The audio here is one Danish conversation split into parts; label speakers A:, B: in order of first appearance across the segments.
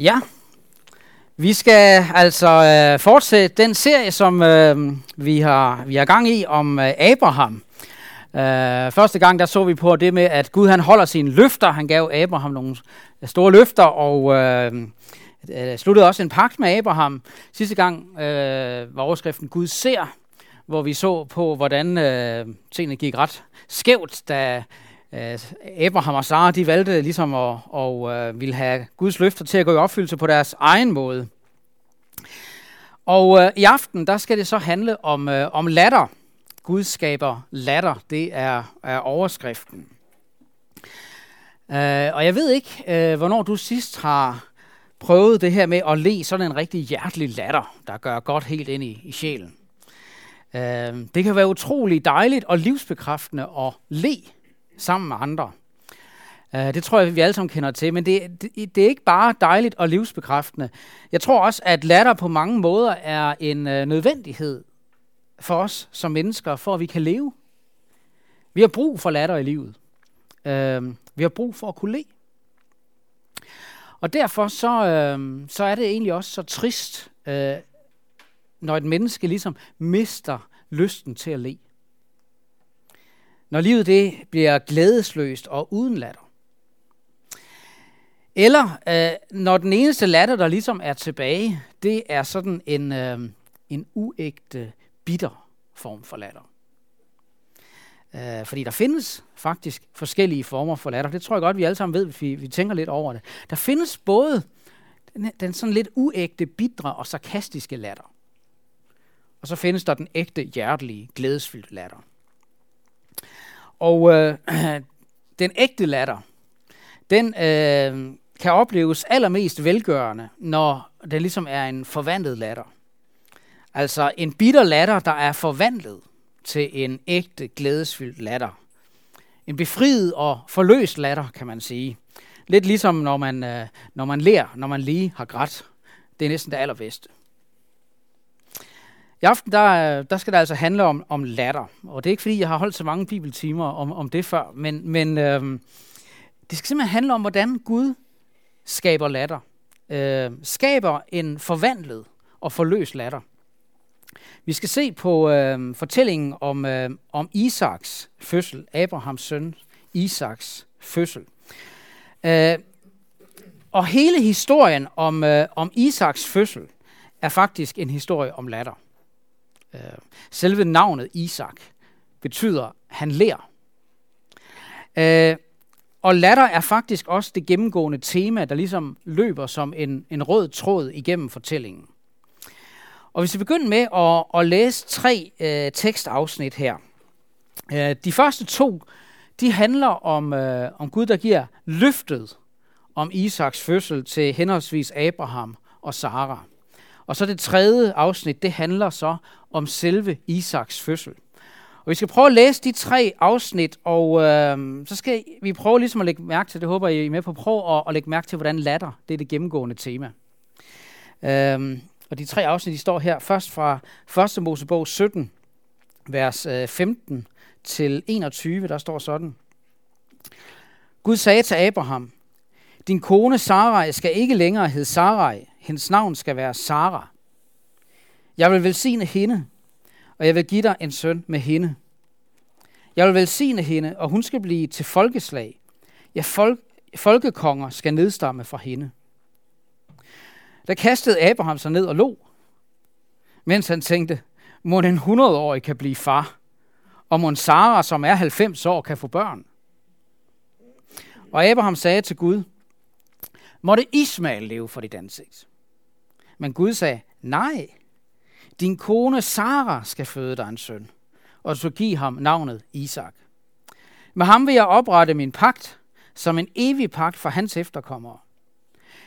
A: Ja, vi skal altså øh, fortsætte den serie, som øh, vi har vi har gang i om øh, Abraham. Øh, første gang der så vi på det med, at Gud han holder sine løfter. Han gav Abraham nogle øh, store løfter, og øh, øh, sluttede også en pagt med Abraham. Sidste gang øh, var overskriften Gud ser, hvor vi så på, hvordan øh, tingene gik ret skævt, da øh, Abraham og Sara de valgte ligesom at og, øh, ville have Guds løfter til at gå i opfyldelse på deres egen måde. Og øh, i aften, der skal det så handle om, øh, om latter. Gud skaber latter, det er, er overskriften. Øh, og jeg ved ikke, øh, hvornår du sidst har prøvet det her med at le sådan en rigtig hjertelig latter, der gør godt helt ind i, i sjælen. Øh, det kan være utrolig dejligt og livsbekræftende at le sammen med andre. Uh, det tror jeg, vi alle sammen kender til, men det, det, det er ikke bare dejligt og livsbekræftende. Jeg tror også, at latter på mange måder er en uh, nødvendighed for os som mennesker, for at vi kan leve. Vi har brug for latter i livet. Uh, vi har brug for at kunne le. Og derfor så, uh, så er det egentlig også så trist, uh, når et menneske ligesom mister lysten til at le. Når livet det bliver glædesløst og uden latter. Eller øh, når den eneste latter, der ligesom er tilbage, det er sådan en, øh, en uægte, bitter form for latter. Øh, fordi der findes faktisk forskellige former for latter. Det tror jeg godt, vi alle sammen ved, hvis vi, vi tænker lidt over det. Der findes både den, den sådan lidt uægte, bitre og sarkastiske latter. Og så findes der den ægte, hjertelige, glædesfyldte latter. Og øh, den ægte latter, den øh, kan opleves allermest velgørende, når det ligesom er en forvandlet latter. Altså en bitter latter, der er forvandlet til en ægte, glædesfyldt latter. En befriet og forløst latter, kan man sige. Lidt ligesom når man, øh, når man lærer, når man lige har grædt. Det er næsten det allerbedste. I aften der, der skal det altså handle om, om latter. Og det er ikke fordi, jeg har holdt så mange bibeltimer om, om det før, men, men øh, det skal simpelthen handle om, hvordan Gud skaber latter. Øh, skaber en forvandlet og forløst latter. Vi skal se på øh, fortællingen om, øh, om Isaks fødsel, Abrahams søn Isaks fødsel. Øh, og hele historien om, øh, om Isaks fødsel er faktisk en historie om latter. Øh, selve navnet Isak betyder, han lærer. Øh, og latter er faktisk også det gennemgående tema, der ligesom løber som en, en rød tråd igennem fortællingen. Og hvis vi begynder med at, at læse tre øh, tekstafsnit her. Øh, de første to, de handler om, øh, om Gud, der giver løftet om Isaks fødsel til henholdsvis Abraham og Sara. Og så det tredje afsnit, det handler så om selve Isaks fødsel. Og vi skal prøve at læse de tre afsnit, og øh, så skal vi prøve ligesom at lægge mærke til, det håber I er med på, prøve at, at lægge mærke til, hvordan latter, det er det gennemgående tema. Øh, og de tre afsnit, de står her først fra 1. Mosebog 17, vers øh, 15 til 21, der står sådan. Gud sagde til Abraham, din kone Sarai skal ikke længere hedde Sarai, hendes navn skal være Sara. Jeg vil velsigne hende, og jeg vil give dig en søn med hende. Jeg vil velsigne hende, og hun skal blive til folkeslag. Ja, folk, folkekonger skal nedstamme fra hende. Der kastede Abraham sig ned og lå, mens han tænkte, må en 100-årig kan blive far, og må en Sara, som er 90 år, kan få børn. Og Abraham sagde til Gud, måtte Ismael leve for dit ansigt. Men Gud sagde, nej, din kone Sara skal føde dig en søn, og så give ham navnet Isak. Med ham vil jeg oprette min pagt, som en evig pagt for hans efterkommere.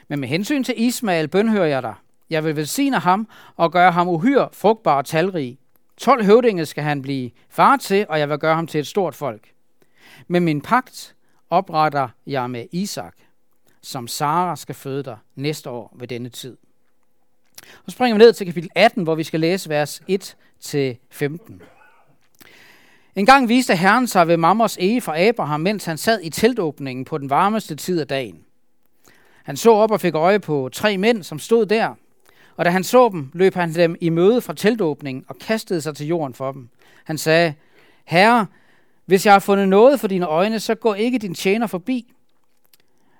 A: Men med hensyn til Ismael bønhører jeg dig. Jeg vil velsigne ham og gøre ham uhyre frugtbar og talrig. 12 høvdinge skal han blive far til, og jeg vil gøre ham til et stort folk. Med min pagt opretter jeg med Isak, som Sara skal føde dig næste år ved denne tid. Så springer vi ned til kapitel 18, hvor vi skal læse vers 1-15. En gang viste Herren sig ved Mammers ege fra Abraham, mens han sad i teltåbningen på den varmeste tid af dagen. Han så op og fik øje på tre mænd, som stod der, og da han så dem, løb han dem i møde fra teltåbningen og kastede sig til jorden for dem. Han sagde, Herre, hvis jeg har fundet noget for dine øjne, så gå ikke din tjener forbi.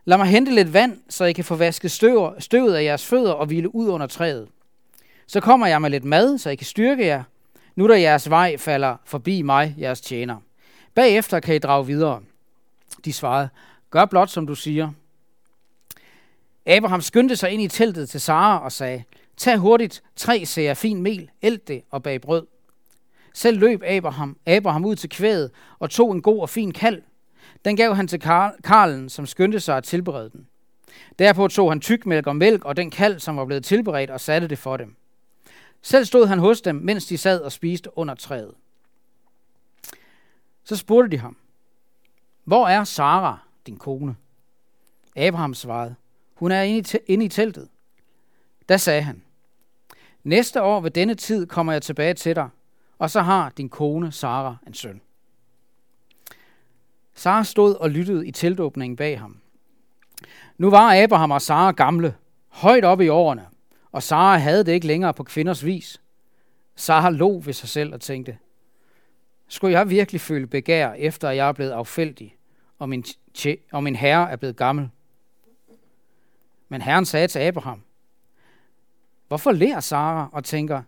A: Lad mig hente lidt vand, så I kan få vasket støv, støvet af jeres fødder og hvile ud under træet. Så kommer jeg med lidt mad, så I kan styrke jer, nu da jeres vej falder forbi mig, jeres tjener. Bagefter kan I drage videre. De svarede, gør blot som du siger. Abraham skyndte sig ind i teltet til Sara og sagde, tag hurtigt tre sæger fin mel, eld det og bag brød. Selv løb Abraham, Abraham ud til kvædet og tog en god og fin kald. Den gav han til Karlen, som skyndte sig at tilberede den. Derpå tog han tykmælk og mælk og den kald, som var blevet tilberedt, og satte det for dem. Selv stod han hos dem, mens de sad og spiste under træet. Så spurgte de ham, hvor er Sara, din kone? Abraham svarede, hun er inde i, inde i teltet. Da sagde han, næste år ved denne tid kommer jeg tilbage til dig, og så har din kone Sara en søn. Sara stod og lyttede i teltåbningen bag ham. Nu var Abraham og Sara gamle, højt oppe i årene, og Sara havde det ikke længere på kvinders vis. Sara lå ved sig selv og tænkte, skulle jeg virkelig føle begær, efter at jeg er blevet affældig, og min, og min herre er blevet gammel? Men herren sagde til Abraham, hvorfor lærer Sara og tænker,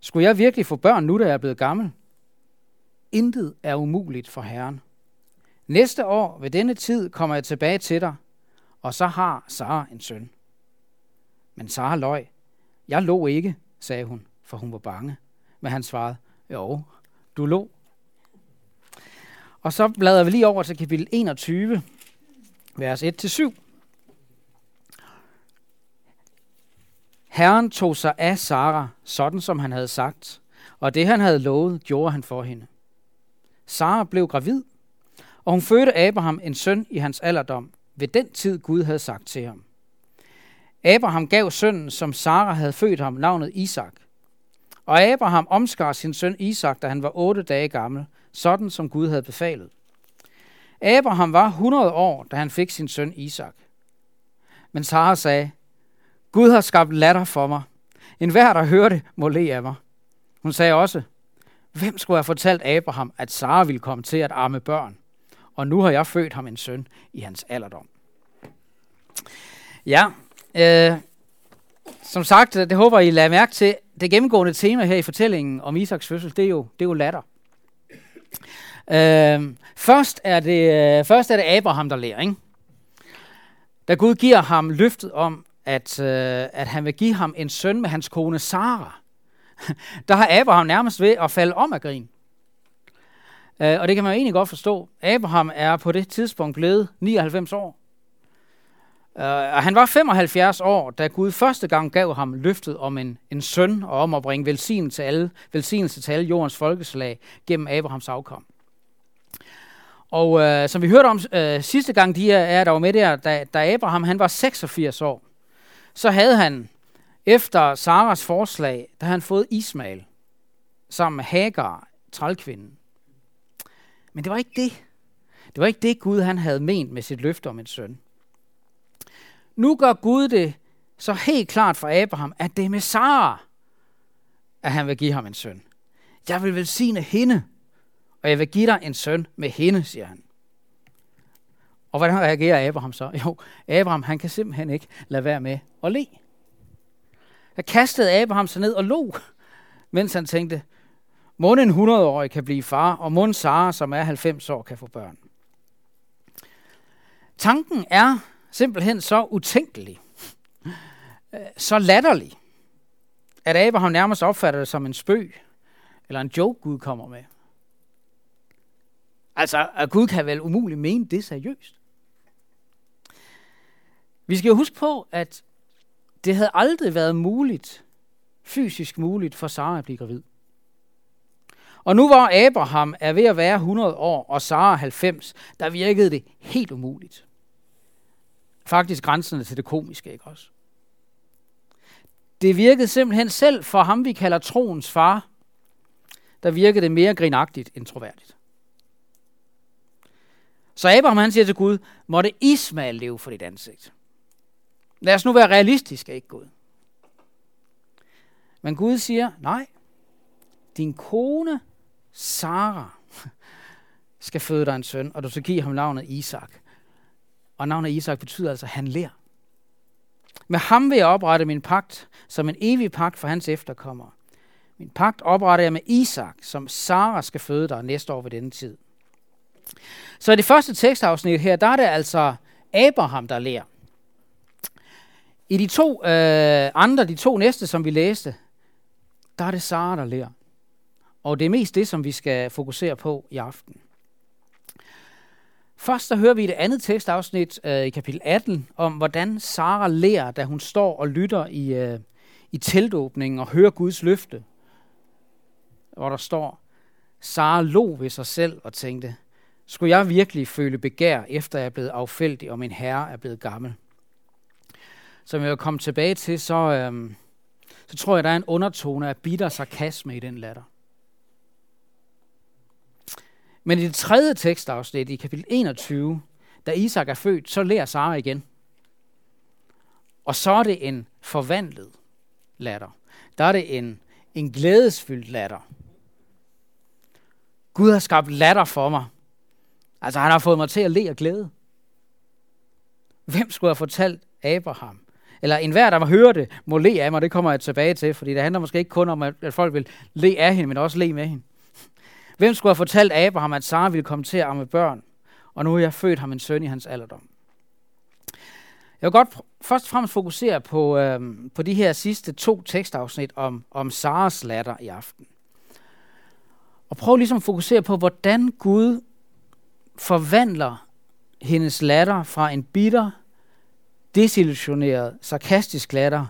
A: skulle jeg virkelig få børn nu, da jeg er blevet gammel? Intet er umuligt for herren. Næste år ved denne tid kommer jeg tilbage til dig, og så har Sara en søn. Men Sara løj. Jeg lå ikke, sagde hun, for hun var bange. Men han svarede, jo, du lå. Og så bladrer vi lige over til kapitel 21, vers 1-7. Herren tog sig af Sara, sådan som han havde sagt, og det han havde lovet, gjorde han for hende. Sara blev gravid, og hun fødte Abraham en søn i hans alderdom, ved den tid Gud havde sagt til ham. Abraham gav sønnen, som Sara havde født ham, navnet Isak. Og Abraham omskar sin søn Isak, da han var otte dage gammel, sådan som Gud havde befalet. Abraham var 100 år, da han fik sin søn Isak. Men Sara sagde, Gud har skabt latter for mig. En hver, der hører det, må le af mig. Hun sagde også, hvem skulle have fortalt Abraham, at Sara ville komme til at arme børn? Og nu har jeg født ham en søn i hans alderdom. Ja, øh, som sagt, det håber I lader mærke til. Det gennemgående tema her i fortællingen om Isaks fødsel, det er jo, det er jo latter. Øh, først, er det, øh, først er det Abraham, der lærer, ikke? Da Gud giver ham løftet om, at, øh, at han vil give ham en søn med hans kone Sara, der har Abraham nærmest ved at falde om af grin. Øh, og det kan man jo egentlig godt forstå. Abraham er på det tidspunkt blevet 99 år. Uh, og han var 75 år, da Gud første gang gav ham løftet om en, en søn og om at bringe velsignelse til alle, velsignelse til alle jordens folkeslag gennem Abrahams afkom. Og uh, som vi hørte om uh, sidste gang, de er, er der var med der, da, da Abraham han var 86 år, så havde han efter Saras forslag, da han fået Ismail sammen med Hagar, trælkvinden. Men det var ikke det. Det var ikke det, Gud han havde ment med sit løfte om en søn. Nu gør Gud det så helt klart for Abraham, at det er med Sara, at han vil give ham en søn. Jeg vil velsigne hende, og jeg vil give dig en søn med hende, siger han. Og hvordan reagerer Abraham så? Jo, Abraham han kan simpelthen ikke lade være med at le. Der kastede Abraham sig ned og lå, mens han tænkte, må en 100-årig kan blive far, og må Sara, som er 90 år, kan få børn. Tanken er simpelthen så utænkelig, øh, så latterlig, at Abraham nærmest opfatter det som en spøg, eller en joke, Gud kommer med. Altså, at Gud kan vel umuligt mene det seriøst. Vi skal jo huske på, at det havde aldrig været muligt, fysisk muligt, for Sara at blive gravid. Og nu var Abraham er ved at være 100 år, og Sara 90, der virkede det helt umuligt. Faktisk grænserne til det komiske, ikke også? Det virkede simpelthen selv for ham, vi kalder troens far, der virkede det mere grinagtigt end troværdigt. Så Abraham han siger til Gud, måtte Ismael leve for dit ansigt. Lad os nu være realistiske, ikke Gud? Men Gud siger, nej, din kone Sara skal føde dig en søn, og du skal give ham navnet Isak. Og navnet Isak betyder altså, han lærer. Med ham vil jeg oprette min pagt som en evig pagt for hans efterkommere. Min pagt opretter jeg med Isak, som Sara skal føde dig næste år ved denne tid. Så i det første tekstafsnit her, der er det altså Abraham, der lærer. I de to øh, andre, de to næste, som vi læste, der er det Sara, der lærer. Og det er mest det, som vi skal fokusere på i aften. Først så hører vi et det andet tekstafsnit øh, i kapitel 18 om, hvordan Sara lærer, da hun står og lytter i, øh, i teltåbningen og hører Guds løfte. Hvor der står, Sara lå ved sig selv og tænkte, skulle jeg virkelig føle begær, efter jeg er blevet affældig, og min herre er blevet gammel? Som jeg vil komme tilbage til, så, øh, så tror jeg, der er en undertone af bitter sarkasme i den latter. Men i det tredje tekstafsnit i kapitel 21, da Isak er født, så lærer Sara igen. Og så er det en forvandlet latter. Der er det en, en glædesfyldt latter. Gud har skabt latter for mig. Altså han har fået mig til at le og glæde. Hvem skulle have fortalt Abraham? Eller enhver, der må høre det, må le af mig. Det kommer jeg tilbage til, fordi det handler måske ikke kun om, at folk vil le af hende, men også le med hende. Hvem skulle have fortalt Abraham, at Sara ville komme til at amme børn, og nu har jeg født ham en søn i hans alderdom? Jeg vil godt først og fremmest fokusere på, øh, på de her sidste to tekstafsnit om, om Saras latter i aften. Og prøv ligesom at fokusere på, hvordan Gud forvandler hendes latter fra en bitter, desillusioneret, sarkastisk latter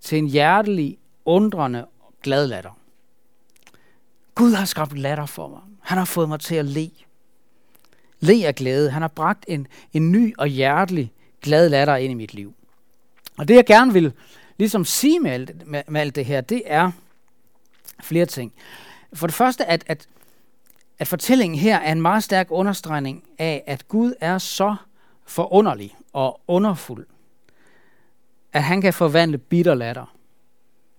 A: til en hjertelig, undrende, glad latter. Gud har skabt latter for mig. Han har fået mig til at le. Le af glæde. Han har bragt en, en ny og hjertelig glad latter ind i mit liv. Og det jeg gerne vil ligesom sige med alt, med, med alt det her, det er flere ting. For det første, at, at, at fortællingen her er en meget stærk understregning af, at Gud er så forunderlig og underfuld, at han kan forvandle bitter latter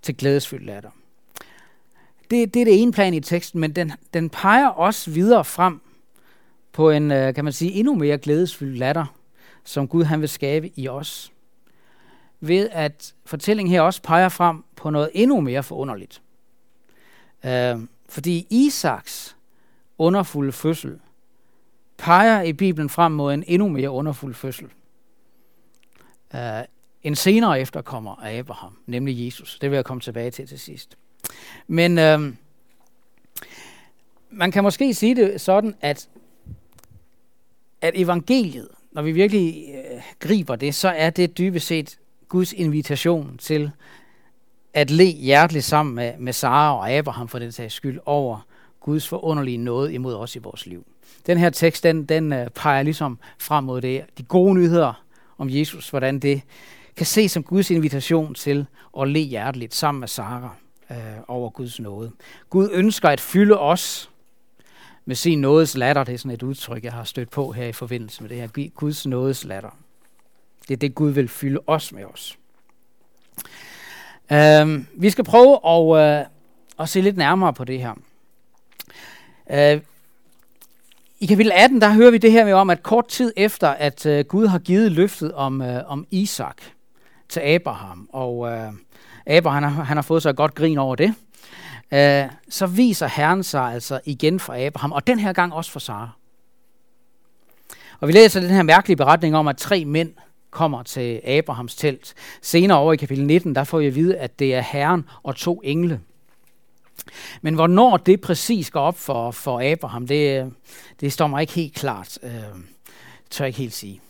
A: til glædesfyldt latter det, det er det ene plan i teksten, men den, den peger også videre frem på en, øh, kan man sige, endnu mere glædesfyldt latter, som Gud han vil skabe i os. Ved at fortællingen her også peger frem på noget endnu mere forunderligt. Øh, fordi Isaks underfulde fødsel peger i Bibelen frem mod en endnu mere underfuld fødsel. Uh, en senere efterkommer af Abraham, nemlig Jesus. Det vil jeg komme tilbage til til sidst. Men øh, man kan måske sige det sådan, at, at evangeliet, når vi virkelig øh, griber det, så er det dybest set Guds invitation til at le hjerteligt sammen med, med Sara og Abraham for den sags skyld over Guds forunderlige noget imod os i vores liv. Den her tekst, den, den øh, peger ligesom frem mod det. De gode nyheder om Jesus, hvordan det kan ses som Guds invitation til at le hjerteligt sammen med Sara øh, over Guds nåde. Gud ønsker at fylde os med sin nådes latter. Det er sådan et udtryk, jeg har stødt på her i forbindelse med det her. Guds nådes latter. Det er det, Gud vil fylde os med os. Øh, vi skal prøve at, øh, at se lidt nærmere på det her. Øh, I kapitel 18, der hører vi det her med om, at kort tid efter, at øh, Gud har givet løftet om, øh, om Isak til Abraham, og øh, Abraham han har, han har fået sig et godt grin over det. Øh, så viser Herren sig altså igen for Abraham, og den her gang også for Sara. Og vi læser den her mærkelige beretning om, at tre mænd kommer til Abrahams telt. Senere over i kapitel 19, der får vi at vide, at det er Herren og to engle. Men hvornår det præcis går op for, for Abraham, det, det står mig ikke helt klart. Øh, tør jeg ikke helt sige.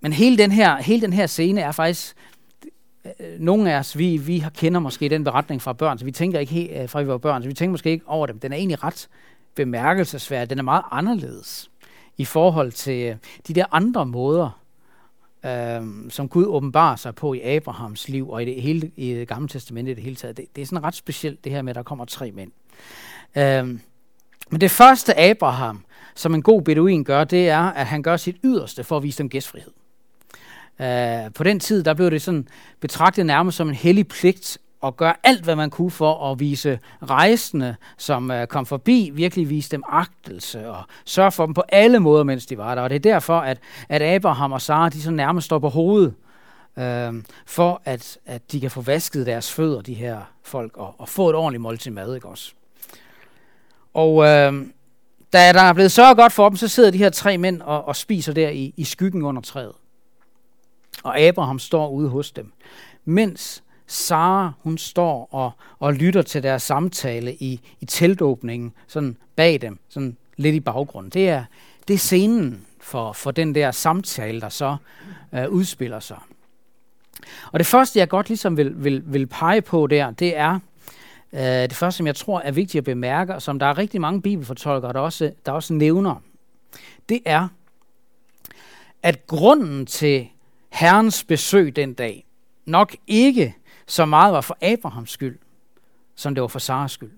A: Men hele den her, hele den her scene er faktisk nogle af os, vi, vi kender måske den beretning fra børn, så vi tænker ikke helt, øh, fra vi var børn, så vi tænker måske ikke over dem. Den er egentlig ret bemærkelsesværdig. Den er meget anderledes i forhold til øh, de der andre måder, øh, som Gud åbenbarer sig på i Abrahams liv og i det, hele, i det gamle testamente i det hele taget. Det, det er sådan ret specielt, det her med, at der kommer tre mænd. Øh, men det første Abraham, som en god beduin gør, det er, at han gør sit yderste for at vise dem gæstfrihed. Øh, på den tid, der blev det sådan betragtet nærmest som en hellig pligt at gøre alt, hvad man kunne for at vise rejsende, som øh, kom forbi, virkelig vise dem agtelse og sørge for dem på alle måder, mens de var der. Og det er derfor, at, at Abraham og Sara, de så nærmest står på hovedet, øh, for at, at de kan få vasket deres fødder, de her folk, og, og få et ordentligt måltid mad, ikke også? Og øh, da der er blevet så godt for dem, så sidder de her tre mænd og, og spiser der i, i skyggen under træet. Og Abraham står ude hos dem, mens Sara, hun står og, og lytter til deres samtale i, i teltåbningen, sådan bag dem, sådan lidt i baggrunden. Det er, det er scenen for, for den der samtale, der så øh, udspiller sig. Og det første, jeg godt ligesom vil, vil, vil pege på der, det er, øh, det første, som jeg tror er vigtigt at bemærke, og som der er rigtig mange bibelfortolkere, der også, der også nævner, det er, at grunden til Herrens besøg den dag nok ikke så meget var for Abrahams skyld, som det var for Saras skyld.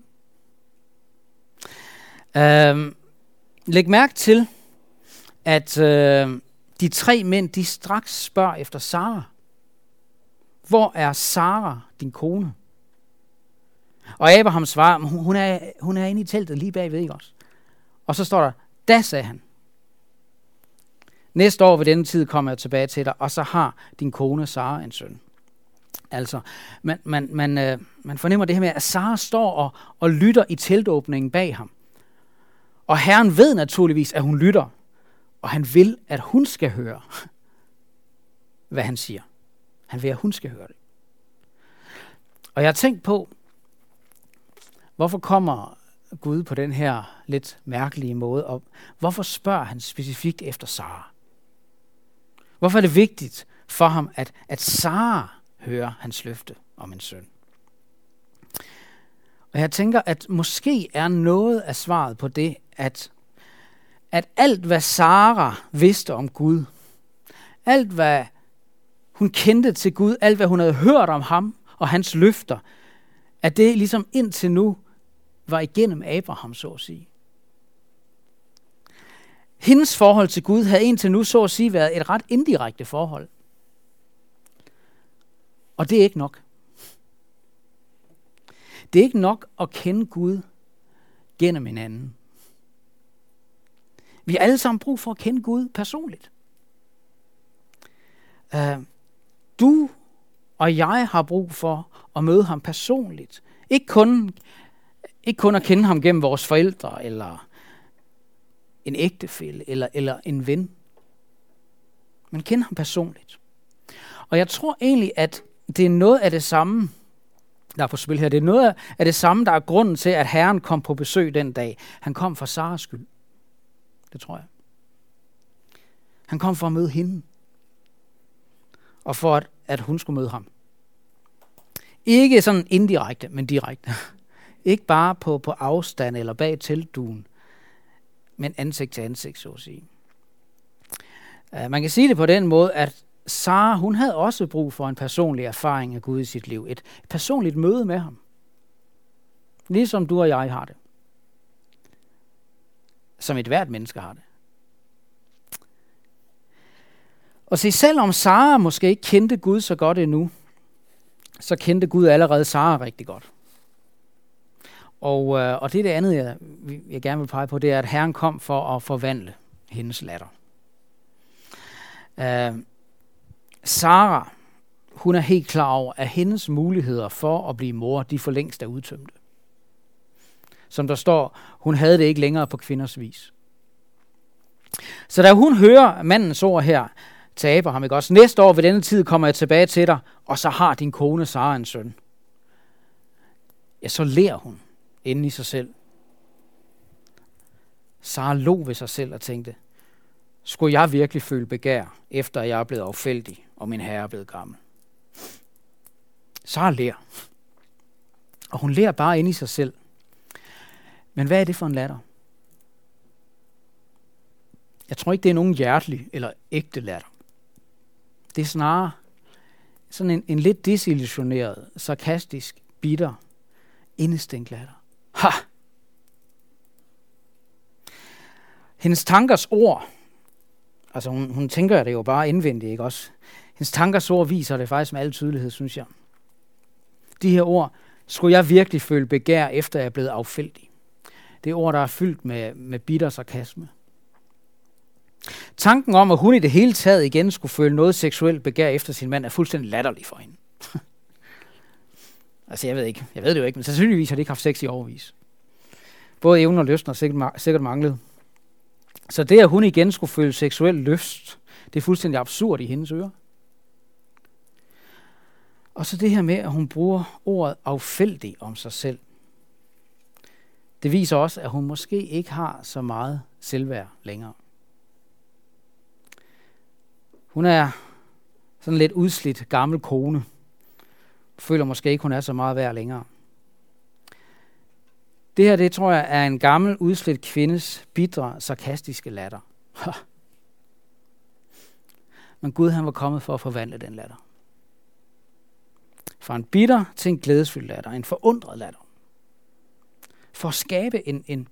A: Øhm, læg mærke til, at øh, de tre mænd, de straks spørger efter Sara. Hvor er Sara, din kone? Og Abraham svarer, hun, hun, er, hun er inde i teltet lige bagved, ikke også? Og så står der, da sagde han, næste år ved denne tid kommer jeg tilbage til dig, og så har din kone Sara en søn. Altså, man, man, man, øh, man fornemmer det her med, at Sara står og, og lytter i teltåbningen bag ham. Og Herren ved naturligvis, at hun lytter, og han vil, at hun skal høre, hvad han siger. Han vil, at hun skal høre det. Og jeg har tænkt på, hvorfor kommer Gud på den her lidt mærkelige måde, og hvorfor spørger han specifikt efter Sara? Hvorfor er det vigtigt for ham, at, at Sara hører hans løfte om en søn? Og jeg tænker, at måske er noget af svaret på det, at, at alt hvad Sara vidste om Gud, alt hvad hun kendte til Gud, alt hvad hun havde hørt om ham og hans løfter, at det ligesom indtil nu var igennem Abraham, så at sige. Hendes forhold til Gud havde indtil nu, så at sige, været et ret indirekte forhold. Og det er ikke nok. Det er ikke nok at kende Gud gennem hinanden. Vi har alle sammen brug for at kende Gud personligt. Uh, du og jeg har brug for at møde ham personligt. Ikke kun, ikke kun at kende ham gennem vores forældre, eller en ægtefælle, eller, eller en ven. Man kender ham personligt. Og jeg tror egentlig, at det er noget af det samme, der er på spil her. Det er noget af det samme, der er grunden til, at Herren kom på besøg den dag. Han kom for Saras skyld. Det tror jeg. Han kom for at møde hende. Og for at, at hun skulle møde ham. Ikke sådan indirekte, men direkte. Ikke bare på, på afstand eller bag teltduen, men ansigt til ansigt, så at sige. Uh, man kan sige det på den måde, at Sara, hun havde også brug for en personlig erfaring af Gud i sit liv. Et personligt møde med ham. Ligesom du og jeg har det. Som et hvert menneske har det. Og se, selvom Sara måske ikke kendte Gud så godt endnu, så kendte Gud allerede Sara rigtig godt. Og, øh, og det er det andet, jeg, jeg gerne vil pege på, det er, at Herren kom for at forvandle hendes latter. Øh, Sara, hun er helt klar over, at hendes muligheder for at blive mor, de for længst er udtømte. Som der står, hun havde det ikke længere på kvinders vis. Så da hun hører mandens ord her til Abraham, ikke også, næste år ved denne tid kommer jeg tilbage til dig, og så har din kone Sara en søn. Ja, så lærer hun inde i sig selv. Sara lå ved sig selv og tænkte, skulle jeg virkelig føle begær, efter jeg er blevet affældig, og min herre er blevet gammel? Sara lærer. Og hun lærer bare inde i sig selv. Men hvad er det for en latter? Jeg tror ikke, det er nogen hjertelig eller ægte latter. Det er snarere sådan en, en lidt desillusioneret, sarkastisk, bitter, indestænkt latter. Ha! Hendes tankers ord, altså hun, hun tænker det jo bare indvendigt, ikke også? Hendes tankers ord viser det faktisk med al tydelighed, synes jeg. De her ord skulle jeg virkelig føle begær, efter jeg er blevet affældig. Det er ord, der er fyldt med, med bitter sarkasme. Tanken om, at hun i det hele taget igen skulle føle noget seksuelt begær efter sin mand, er fuldstændig latterlig for hende altså, jeg ved ikke. Jeg ved det jo ikke, men sandsynligvis har de ikke haft sex i overvis. Både evnen og lysten har sikkert, sikkert manglet. Så det, at hun igen skulle føle seksuel lyst, det er fuldstændig absurd i hendes ører. Og så det her med, at hun bruger ordet affældig om sig selv. Det viser også, at hun måske ikke har så meget selvværd længere. Hun er sådan lidt udslidt gammel kone. Føler måske ikke, hun er så meget værd længere. Det her, det tror jeg, er en gammel, udslidt kvindes bidre, sarkastiske latter. Men Gud, han var kommet for at forvandle den latter. Fra en bitter til en glædesfyldt latter, en forundret latter. For at skabe en, en,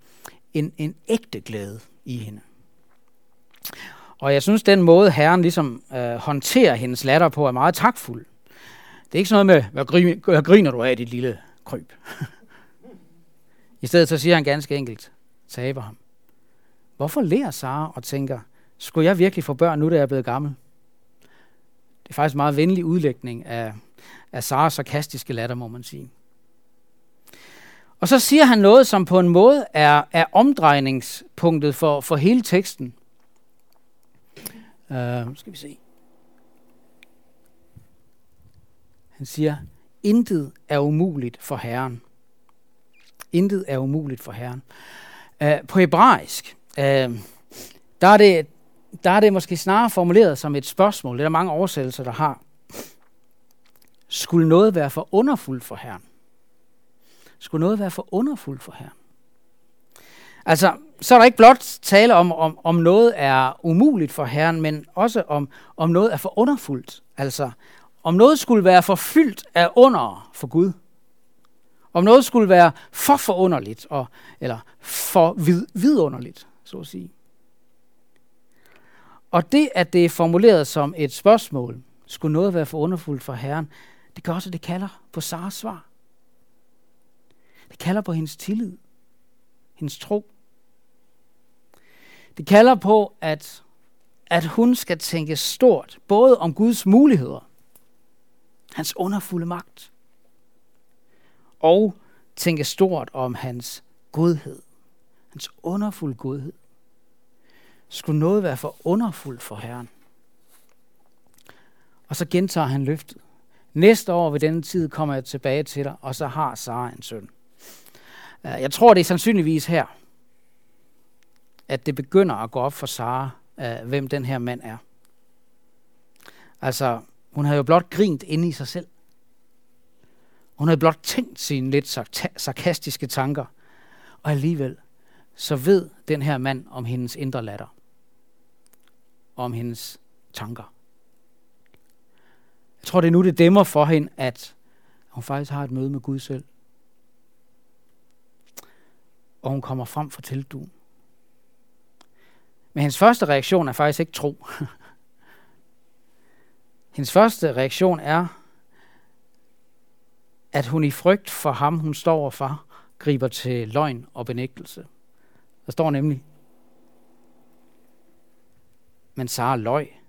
A: en, en ægte glæde i hende. Og jeg synes, den måde Herren ligesom øh, håndterer hendes latter på, er meget takfuld. Det er ikke sådan noget med, hvad griner, hvad griner du af, dit lille kryb? I stedet så siger han ganske enkelt til Abraham, hvorfor lærer Sara og tænker, skulle jeg virkelig få børn nu, da jeg er blevet gammel? Det er faktisk en meget venlig udlægning af, af Saras sarkastiske latter, må man sige. Og så siger han noget, som på en måde er, er omdrejningspunktet for, for hele teksten. Uh, skal vi se. Han siger, intet er umuligt for Herren. Intet er umuligt for Herren. Uh, på hebraisk, uh, der, er det, der er det måske snarere formuleret som et spørgsmål. Det er der mange oversættelser, der har. Skulle noget være for underfuldt for Herren? Skulle noget være for underfuldt for Herren? Altså, så er der ikke blot tale om, om, om noget er umuligt for Herren, men også om, om noget er for underfuldt. Altså, om noget skulle være forfyldt af under for Gud. Om noget skulle være for forunderligt, og, eller for vid, vidunderligt, så at sige. Og det, at det er formuleret som et spørgsmål, skulle noget være for underfuldt for Herren, det gør også, at det kalder på Saras svar. Det kalder på hendes tillid, hendes tro. Det kalder på, at, at hun skal tænke stort, både om Guds muligheder, hans underfulde magt, og tænke stort om hans godhed, hans underfulde godhed. Skulle noget være for underfuldt for Herren? Og så gentager han løftet. Næste år ved denne tid kommer jeg tilbage til dig, og så har Sara en søn. Øh, jeg tror, det er sandsynligvis her, at det begynder at gå op for Sara, øh, hvem den her mand er. Altså, hun havde jo blot grint inde i sig selv. Hun havde blot tænkt sine lidt sarkastiske tanker. Og alligevel, så ved den her mand om hendes indre latter. Om hendes tanker. Jeg tror, det er nu, det dæmmer for hende, at hun faktisk har et møde med Gud selv. Og hun kommer frem for tilduen. Men hendes første reaktion er faktisk ikke tro. hendes første reaktion er, at hun i frygt for ham, hun står overfor, griber til løgn og benægtelse. Der står nemlig, men Sara løg.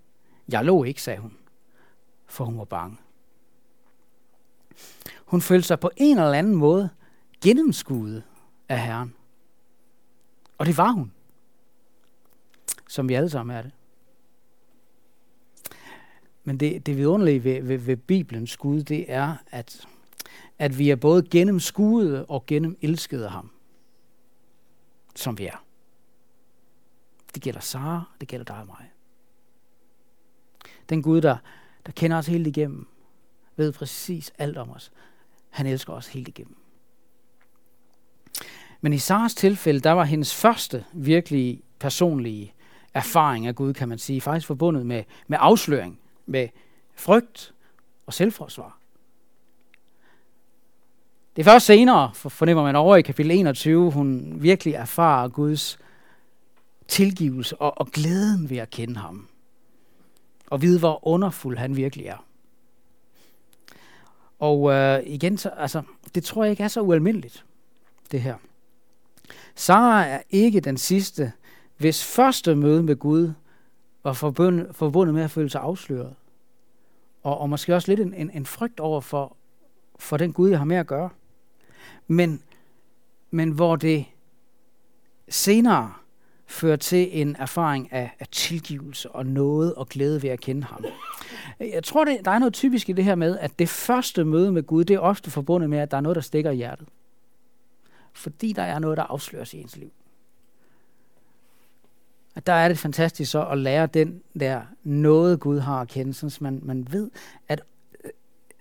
A: Jeg lå ikke, sagde hun for hun var bange. Hun følte sig på en eller anden måde gennemskuet af Herren. Og det var hun. Som vi alle sammen er det. Men det, det vidunderlige ved, ved, ved Bibelens Gud, det er, at, at vi er både gennemskuede og gennemelskede af ham. Som vi er. Det gælder Sara, det gælder dig og mig. Den Gud, der, der kender os helt igennem, ved præcis alt om os. Han elsker os helt igennem. Men i Saras tilfælde, der var hendes første virkelige personlige erfaring af Gud, kan man sige, faktisk forbundet med, med afsløring, med frygt og selvforsvar. Det er først senere, fornemmer man over i kapitel 21, hun virkelig erfarer Guds tilgivelse og, og glæden ved at kende ham. og vide, hvor underfuld han virkelig er. Og øh, igen, så, altså, det tror jeg ikke er så ualmindeligt, det her. Sara er ikke den sidste, hvis første møde med Gud var forbundet, forbundet med at føle sig afsløret. Og, og måske også lidt en, en, en frygt over for, for den Gud, jeg har med at gøre. Men, men hvor det senere fører til en erfaring af, af tilgivelse og noget og glæde ved at kende ham. Jeg tror, det, der er noget typisk i det her med, at det første møde med Gud, det er ofte forbundet med, at der er noget, der stikker i hjertet. Fordi der er noget, der afsløres i ens liv. At der er det fantastisk så at lære den der noget, Gud har at kende, så man, man ved, at øh,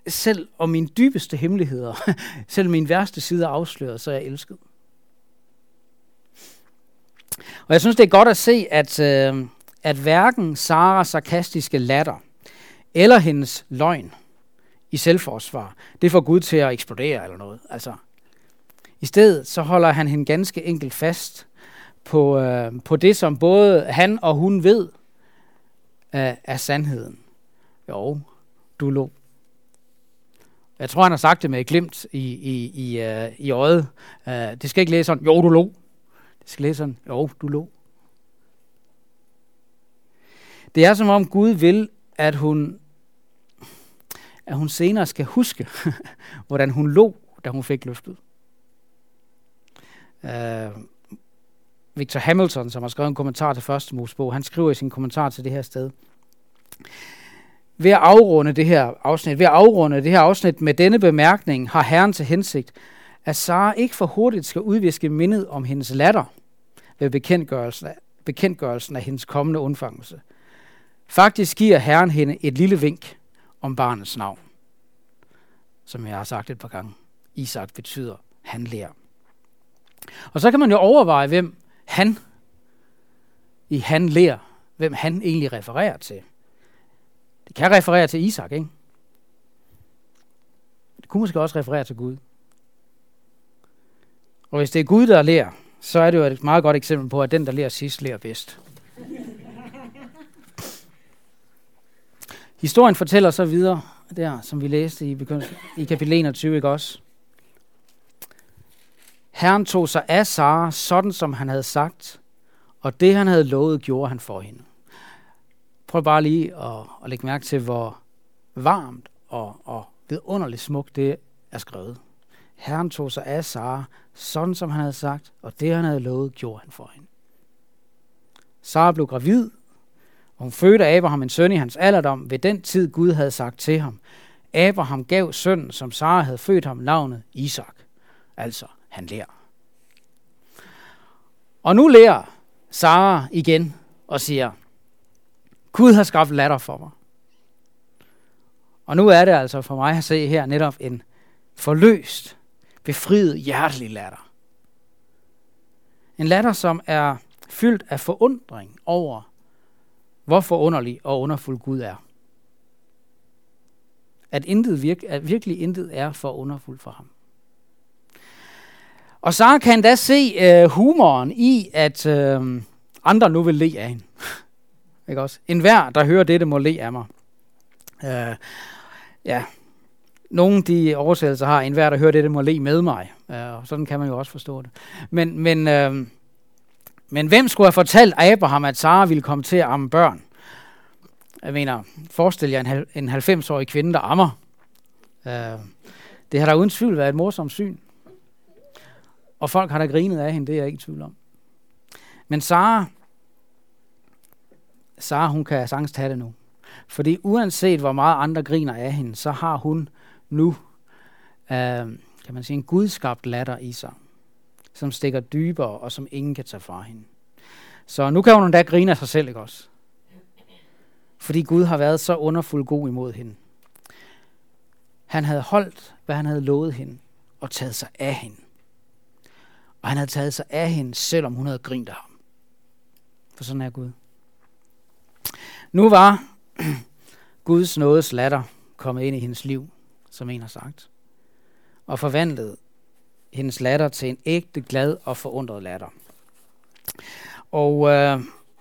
A: selv om mine dybeste hemmeligheder, selv min værste side er afsløret, så er jeg elsket. Og jeg synes, det er godt at se, at, øh, at hverken Saras sarkastiske latter eller hendes løgn i selvforsvar, det får Gud til at eksplodere eller noget. Altså, I stedet så holder han hende ganske enkelt fast på, øh, på det, som både han og hun ved øh, er sandheden. Jo, du lå. Jeg tror, han har sagt det med et glimt i, i, i, øh, i øjet. Øh, det skal ikke læse sådan, jo, du lå. Det skal læse sådan, jo, du lå. Det er som om Gud vil, at hun, at hun senere skal huske, hvordan hun lå, da hun fik løftet. Øh, Victor Hamilton, som har skrevet en kommentar til første Mosebog, han skriver i sin kommentar til det her sted. Ved at afrunde det her afsnit, ved at afrunde det her afsnit med denne bemærkning, har Herren til hensigt, at Sara ikke for hurtigt skal udviske mindet om hendes latter ved bekendtgørelsen af, bekendtgørelsen af hendes kommende undfangelse. Faktisk giver Herren hende et lille vink om barnets navn, som jeg har sagt et par gange. Isak betyder, han lærer. Og så kan man jo overveje, hvem han i han lærer, hvem han egentlig refererer til. Det kan referere til Isak, ikke? Det kunne måske også referere til Gud. Og hvis det er Gud, der lærer, så er det jo et meget godt eksempel på, at den, der lærer sidst, lærer bedst. Historien fortæller så videre, der, som vi læste i, i kapitel 21, ikke også? Herren tog sig af Sara, sådan som han havde sagt, og det han havde lovet, gjorde han for hende. Prøv bare lige at, at lægge mærke til, hvor varmt og, og vidunderligt smukt det er skrevet. Herren tog sig af Sara, sådan som han havde sagt, og det han havde lovet, gjorde han for hende. Sara blev gravid, og hun fødte Abraham en søn i hans alderdom ved den tid Gud havde sagt til ham. Abraham gav sønnen, som Sara havde født ham, navnet Isak. Altså, han lærer. Og nu lærer Sara igen og siger, Gud har skabt latter for mig. Og nu er det altså for mig at se her netop en forløst, befriet, hjertelig latter. En latter, som er fyldt af forundring over, hvor forunderlig og underfuld Gud er. At, intet virke, at virkelig intet er for underfuldt for ham. Og så kan da se øh, humoren i, at øh, andre nu vil le af hende. Ikke også? En hver, der hører dette, må le af mig. Øh, ja, nogle de oversættelser har, en hver, der hører dette, må le med mig. Øh, og sådan kan man jo også forstå det. Men, men, øh, men hvem skulle have fortalt Abraham, at Sara ville komme til at amme børn? Jeg mener, forestil jer en, en 90-årig kvinde, der ammer. Øh, det har da uden tvivl været et morsomt syn. Og folk har da grinet af hende, det er jeg ikke i tvivl om. Men Sara, Sara hun kan sagtens tage det nu. Fordi uanset hvor meget andre griner af hende, så har hun nu, øh, kan man sige, en gudskabt latter i sig, som stikker dybere og som ingen kan tage fra hende. Så nu kan hun endda grine af sig selv, ikke også? Fordi Gud har været så underfuld god imod hende. Han havde holdt, hvad han havde lovet hende, og taget sig af hende. Og han havde taget sig af hende, selvom hun havde grint af ham. For sådan er Gud. Nu var Guds nådes latter kommet ind i hendes liv, som en har sagt, og forvandlet hendes latter til en ægte, glad og forundret latter. Og øh,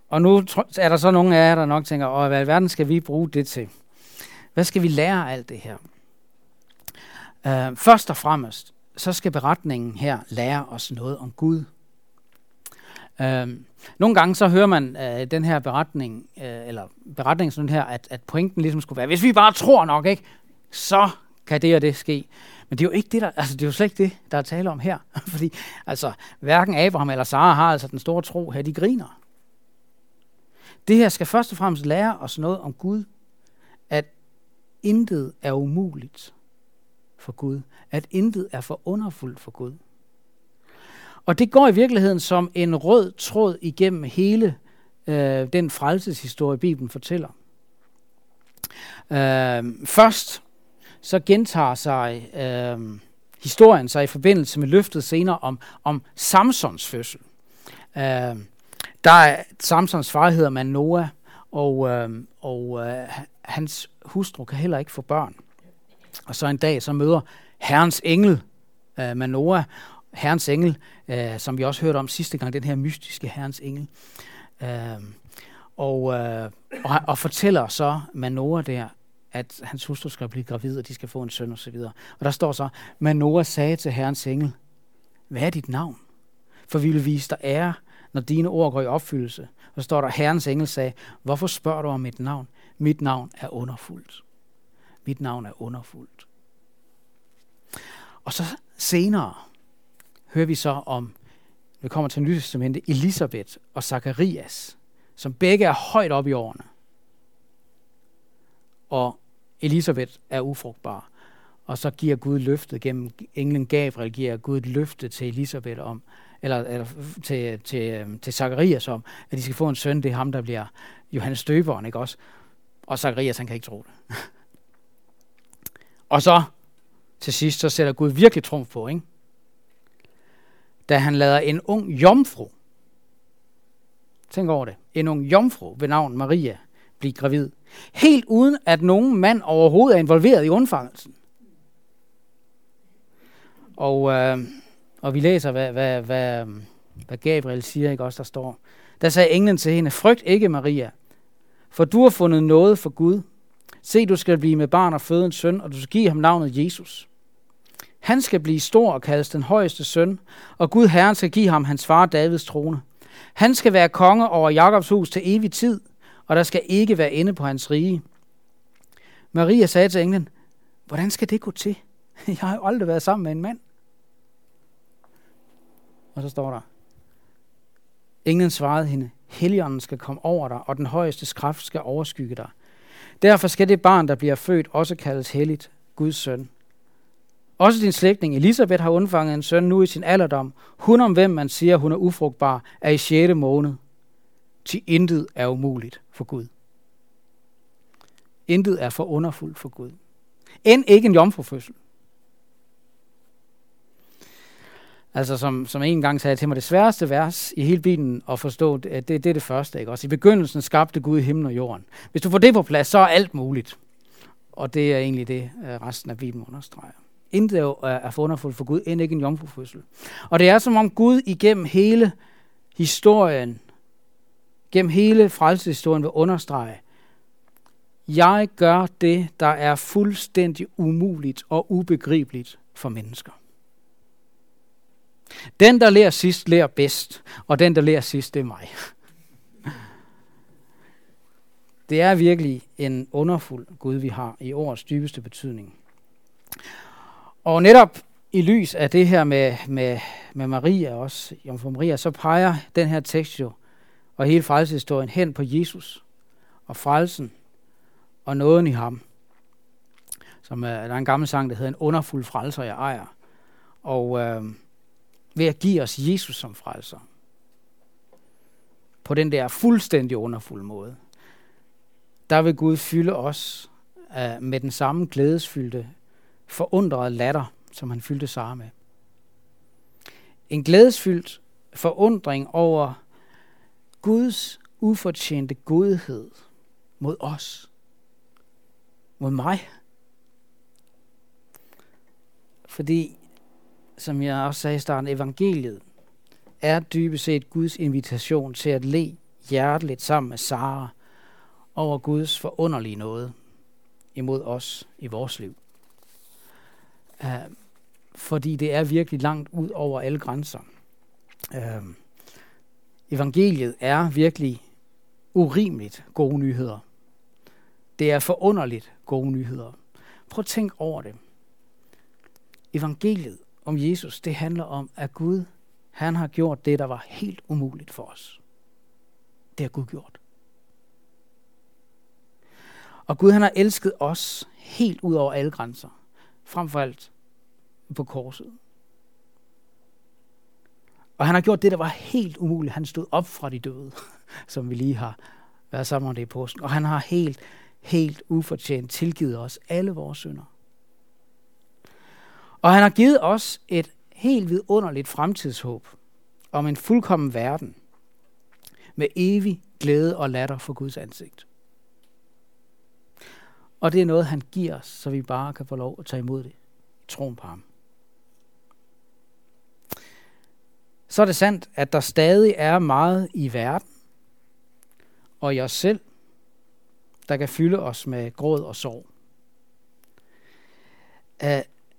A: Og nu er der så nogle af jer, der nok tænker, Åh, hvad i verden skal vi bruge det til? Hvad skal vi lære af alt det her? Øh, først og fremmest, så skal beretningen her lære os noget om Gud. Øhm, nogle gange så hører man øh, den her beretning, øh, eller beretningen sådan her, at, at pointen ligesom skulle være, hvis vi bare tror nok, ikke, så kan det og det ske. Men det er jo ikke det, der, altså det er jo slet ikke det, der er tale om her. Fordi altså, hverken Abraham eller Sara har altså den store tro her, de griner. Det her skal først og fremmest lære os noget om Gud, at intet er umuligt for Gud, at intet er for underfuldt for Gud. Og det går i virkeligheden som en rød tråd igennem hele øh, den frelseshistorie, Bibelen fortæller. Øh, først så gentager sig øh, historien sig i forbindelse med løftet senere om, om Samsons fødsel. Øh, der er Samsons far hedder man Noah, og, øh, og øh, hans hustru kan heller ikke få børn. Og så en dag så møder Herrens engel øh, Manoah, Herrens engel, øh, som vi også hørte om sidste gang, den her mystiske Herrens engel. Øh, og, øh, og, og fortæller så Manoah der, at hans hustru skal blive gravid, og de skal få en søn osv. Og, og der står så, Manoah sagde til Herrens engel, hvad er dit navn? For vi vil vise dig ære, når dine ord går i opfyldelse. Og så står der, Herrens engel sagde, hvorfor spørger du om mit navn? Mit navn er underfuldt. Mit navn er underfuldt. Og så senere hører vi så om, vi kommer til Nyt Testamentet, Elisabeth og Zakarias, som begge er højt op i årene. Og Elisabeth er ufrugtbar. Og så giver Gud løftet gennem englen Gabriel, giver Gud et løfte til Elisabeth om, eller, eller til, til, øhm, til Zacharias om, at de skal få en søn. Det er ham, der bliver Johannes Døberen, ikke også? Og Zacharias, han kan ikke tro det og så til sidst, så sætter Gud virkelig trumf på, ikke? Da han lader en ung jomfru, tænk over det, en ung jomfru ved navn Maria, blive gravid. Helt uden at nogen mand overhovedet er involveret i undfangelsen. Og, øh, og vi læser, hvad, hvad, hvad, hvad Gabriel siger, ikke også der står. Der sagde englen til hende, frygt ikke Maria, for du har fundet noget for Gud. Se, du skal blive med barn og føde en søn, og du skal give ham navnet Jesus. Han skal blive stor og kaldes den højeste søn, og Gud Herren skal give ham hans far Davids trone. Han skal være konge over Jakobs hus til evig tid, og der skal ikke være ende på hans rige. Maria sagde til englen, hvordan skal det gå til? Jeg har jo aldrig været sammen med en mand. Og så står der, Englen svarede hende, Helligånden skal komme over dig, og den højeste kraft skal overskygge dig. Derfor skal det barn, der bliver født, også kaldes helligt, Guds søn. Også din slægtning Elisabeth har undfanget en søn nu i sin alderdom. Hun om hvem man siger, hun er ufrugtbar, er i 6. måned. Til intet er umuligt for Gud. Intet er for underfuldt for Gud. End ikke en jomfrufødsel. Altså som, som en gang sagde til mig, det sværeste vers i hele Bibelen at forstå, det, det, det er det første. Ikke? Også i begyndelsen skabte Gud himlen og jorden. Hvis du får det på plads, så er alt muligt. Og det er egentlig det, øh, resten af Bibelen understreger. Intet er er underfuldt for Gud, end ikke en jomfrufødsel. Og det er som om Gud igennem hele historien, gennem hele frelseshistorien vil understrege, jeg gør det, der er fuldstændig umuligt og ubegribeligt for mennesker. Den, der lærer sidst, lærer bedst, og den, der lærer sidst, det er mig. Det er virkelig en underfuld Gud, vi har i ordets dybeste betydning. Og netop i lys af det her med, med, med Maria også, Jomfru Maria, så peger den her tekst jo, og hele frelseshistorien hen på Jesus og frelsen og nåden i ham. Som, uh, der er en gammel sang, der hedder En underfuld frelser, jeg ejer. Og øh, ved at give os Jesus som frelser. På den der fuldstændig underfulde måde. Der vil Gud fylde os uh, med den samme glædesfyldte, forundrede latter, som han fyldte Sara med. En glædesfyldt forundring over Guds ufortjente godhed mod os. Mod mig. Fordi som jeg også sagde i starten, evangeliet er dybest set Guds invitation til at le hjerteligt sammen med Sara over Guds forunderlige noget imod os i vores liv. Uh, fordi det er virkelig langt ud over alle grænser. Uh, evangeliet er virkelig urimeligt gode nyheder. Det er forunderligt gode nyheder. Prøv at tænk over det. Evangeliet om Jesus, det handler om, at Gud, han har gjort det, der var helt umuligt for os. Det har Gud gjort. Og Gud, han har elsket os helt ud over alle grænser. Frem for alt på korset. Og han har gjort det, der var helt umuligt. Han stod op fra de døde, som vi lige har været sammen om det i påsken. Og han har helt, helt ufortjent tilgivet os alle vores synder. Og han har givet os et helt vidunderligt fremtidshåb om en fuldkommen verden med evig glæde og latter for Guds ansigt. Og det er noget, han giver os, så vi bare kan få lov at tage imod det i troen på ham. Så er det sandt, at der stadig er meget i verden og i os selv, der kan fylde os med gråd og sorg.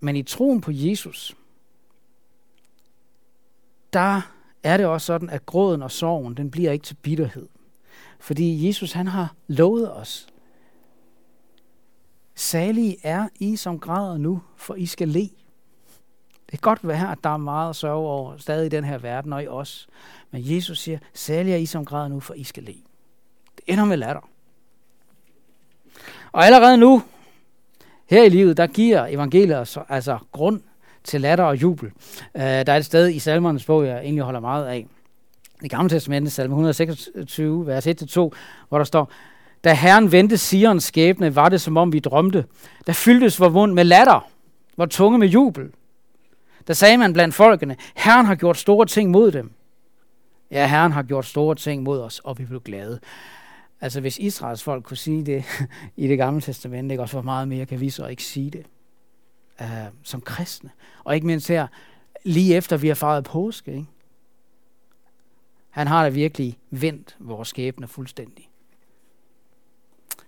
A: Men i troen på Jesus, der er det også sådan, at gråden og sorgen, den bliver ikke til bitterhed. Fordi Jesus, han har lovet os, Salige er I, som græder nu, for I skal le. Det kan godt være, at der er meget sørge over stadig i den her verden og i os. Men Jesus siger, salige er I, som græder nu, for I skal le. Det ender med latter. Og allerede nu, her i livet, der giver evangeliet os altså grund til latter og jubel. Uh, der er et sted i salmernes bog, jeg egentlig holder meget af. I Gamle Testamentet, salme 126, vers 1-2, hvor der står, da Herren vendte Sions skæbne, var det som om vi drømte. Der fyldtes vor mund med latter, vor tunge med jubel. Der sagde man blandt folkene, Herren har gjort store ting mod dem. Ja, Herren har gjort store ting mod os, og vi blev glade. Altså, hvis Israels folk kunne sige det i det gamle testament, ikke? også hvor meget mere kan vi så ikke sige det uh, som kristne. Og ikke mindst her, lige efter vi har fejret påske. Ikke? Han har da virkelig vendt vores skæbne fuldstændig.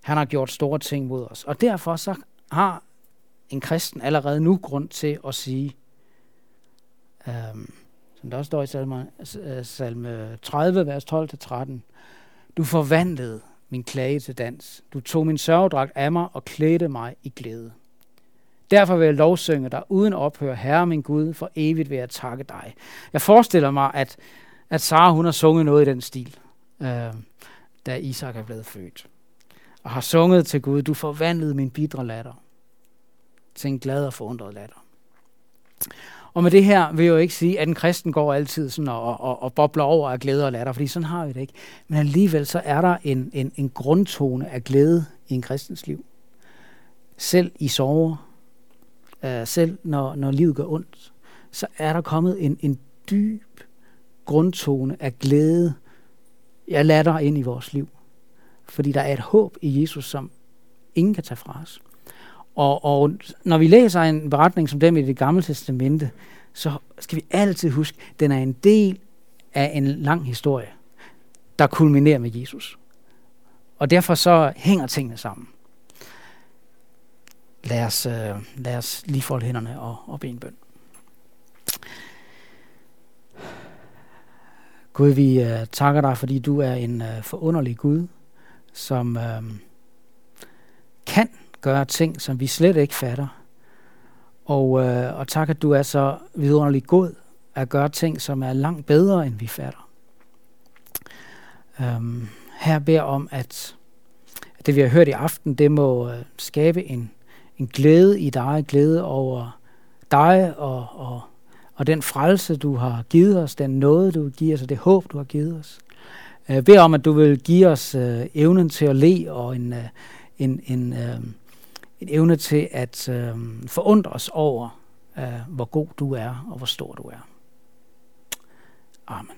A: Han har gjort store ting mod os. Og derfor så har en kristen allerede nu grund til at sige, øhm, som der også står i salme, salme 30, vers 12-13, du forvandlede min klage til dans. Du tog min sørgedragt af mig og klædte mig i glæde. Derfor vil jeg lovsynge dig uden ophør, Herre min Gud, for evigt vil jeg takke dig. Jeg forestiller mig, at, at Sara hun har sunget noget i den stil, øh, da Isak er blevet født og har sunget til Gud, du forvandlede min bidre latter til en glad og forundret latter. Og med det her vil jeg jo ikke sige, at en kristen går altid sådan og, og, og bobler over af glæde og latter, fordi sådan har vi det ikke. Men alligevel så er der en, en, en grundtone af glæde i en kristens liv. Selv i sorger, øh, selv når, når livet gør ondt, så er der kommet en, en dyb grundtone af glæde, ja, latter ind i vores liv. Fordi der er et håb i Jesus, som ingen kan tage fra os. Og, og når vi læser en beretning som dem i det gamle testamente, så skal vi altid huske, at den er en del af en lang historie, der kulminerer med Jesus. Og derfor så hænger tingene sammen. Lad os, øh, lad os lige folde hænderne og, og bede en bøn. Gud, vi øh, takker dig, fordi du er en øh, forunderlig Gud, som øh, kan gøre ting, som vi slet ikke fatter. Og, øh, og tak, at du er så vidunderligt god at gøre ting, som er langt bedre, end vi fatter. Øhm, her beder om, at det vi har hørt i aften, det må øh, skabe en, en glæde i dig, glæde over dig og, og, og den frelse, du har givet os, den nåde, du giver os, og det håb, du har givet os. Øh, Jeg beder om, at du vil give os øh, evnen til at le og en, øh, en, en, øh, en evne til at øh, forundre os over, øh, hvor god du er og hvor stor du er. Amen.